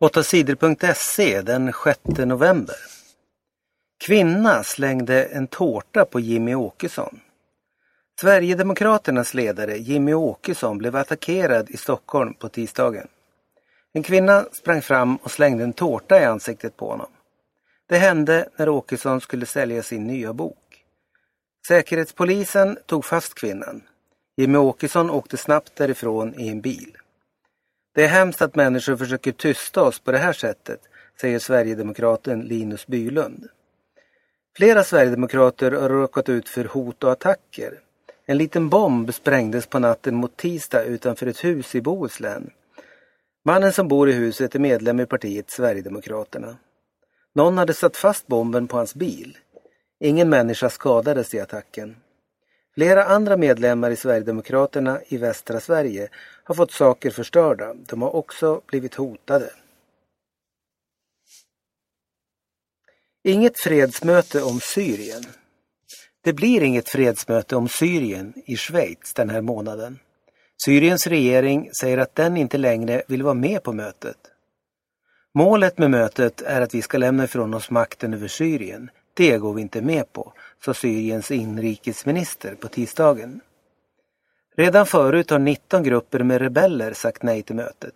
8sidor.se den 6 november. Kvinna slängde en tårta på Jimmy Åkesson. Sverigedemokraternas ledare Jimmy Åkesson blev attackerad i Stockholm på tisdagen. En kvinna sprang fram och slängde en tårta i ansiktet på honom. Det hände när Åkesson skulle sälja sin nya bok. Säkerhetspolisen tog fast kvinnan. Jimmy Åkesson åkte snabbt därifrån i en bil. Det är hemskt att människor försöker tysta oss på det här sättet, säger Sverigedemokraten Linus Bylund. Flera Sverigedemokrater har råkat ut för hot och attacker. En liten bomb sprängdes på natten mot tisdag utanför ett hus i Bohuslän. Mannen som bor i huset är medlem i partiet Sverigedemokraterna. Någon hade satt fast bomben på hans bil. Ingen människa skadades i attacken. Flera andra medlemmar i Sverigedemokraterna i västra Sverige har fått saker förstörda. De har också blivit hotade. Inget fredsmöte om Syrien. Det blir inget fredsmöte om Syrien i Schweiz den här månaden. Syriens regering säger att den inte längre vill vara med på mötet. Målet med mötet är att vi ska lämna ifrån oss makten över Syrien. Det går vi inte med på, sa Syriens inrikesminister på tisdagen. Redan förut har 19 grupper med rebeller sagt nej till mötet.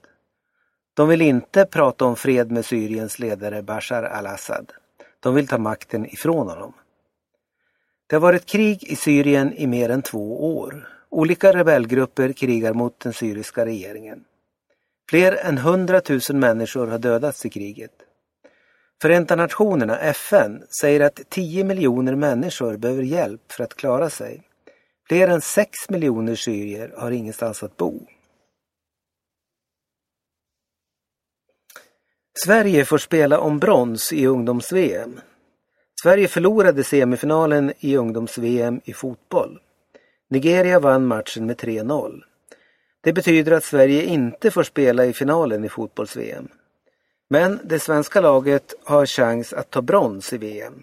De vill inte prata om fred med Syriens ledare Bashar al-Assad. De vill ta makten ifrån honom. Det har varit krig i Syrien i mer än två år. Olika rebellgrupper krigar mot den syriska regeringen. Fler än 100 000 människor har dödats i kriget. Förenta Nationerna, FN, säger att 10 miljoner människor behöver hjälp för att klara sig. Fler än 6 miljoner syrier har ingenstans att bo. Sverige får spela om brons i ungdoms-VM. Sverige förlorade semifinalen i ungdoms-VM i fotboll. Nigeria vann matchen med 3-0. Det betyder att Sverige inte får spela i finalen i fotbolls-VM. Men det svenska laget har chans att ta brons i VM.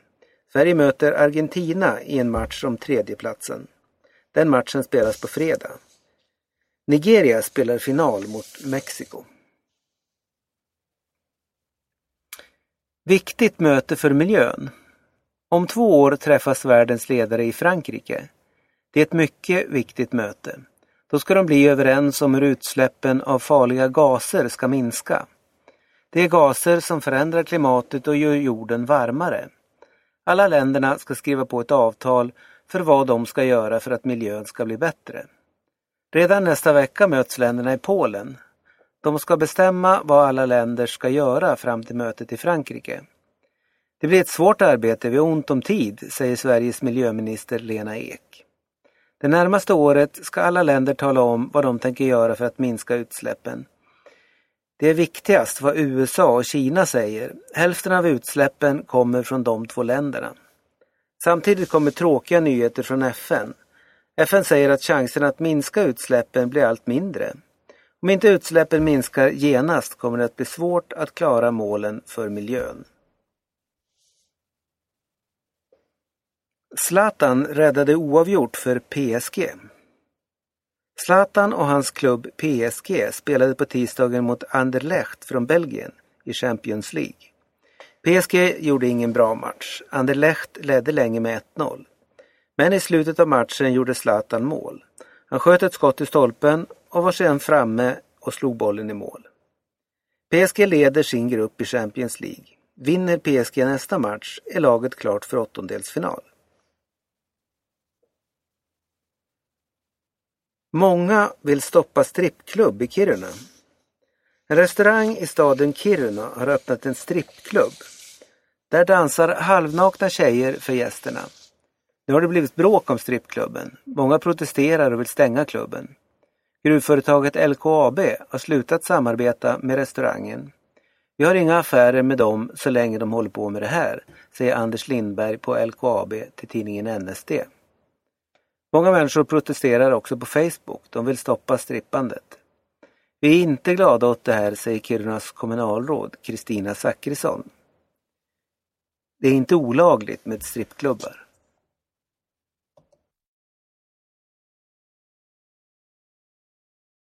Sverige möter Argentina i en match om tredjeplatsen. Den matchen spelas på fredag. Nigeria spelar final mot Mexiko. Viktigt möte för miljön. Om två år träffas världens ledare i Frankrike. Det är ett mycket viktigt möte. Då ska de bli överens om hur utsläppen av farliga gaser ska minska. Det är gaser som förändrar klimatet och gör jorden varmare. Alla länderna ska skriva på ett avtal för vad de ska göra för att miljön ska bli bättre. Redan nästa vecka möts länderna i Polen. De ska bestämma vad alla länder ska göra fram till mötet i Frankrike. Det blir ett svårt arbete, vi har ont om tid, säger Sveriges miljöminister Lena Ek. Det närmaste året ska alla länder tala om vad de tänker göra för att minska utsläppen. Det är viktigast vad USA och Kina säger. Hälften av utsläppen kommer från de två länderna. Samtidigt kommer tråkiga nyheter från FN. FN säger att chansen att minska utsläppen blir allt mindre. Om inte utsläppen minskar genast kommer det att bli svårt att klara målen för miljön. Zlatan räddade oavgjort för PSG. Zlatan och hans klubb PSG spelade på tisdagen mot Anderlecht från Belgien i Champions League. PSG gjorde ingen bra match. Anderlecht ledde länge med 1-0. Men i slutet av matchen gjorde Zlatan mål. Han sköt ett skott i stolpen och var sedan framme och slog bollen i mål. PSG leder sin grupp i Champions League. Vinner PSG nästa match är laget klart för åttondelsfinal. Många vill stoppa strippklubb i Kiruna. En restaurang i staden Kiruna har öppnat en strippklubb. Där dansar halvnakna tjejer för gästerna. Nu har det blivit bråk om strippklubben. Många protesterar och vill stänga klubben. Gruvföretaget LKAB har slutat samarbeta med restaurangen. Vi har inga affärer med dem så länge de håller på med det här, säger Anders Lindberg på LKAB till tidningen NSD. Många människor protesterar också på Facebook. De vill stoppa strippandet. Vi är inte glada åt det här, säger Kirunas kommunalråd Kristina Zackrisson. Det är inte olagligt med strippklubbar.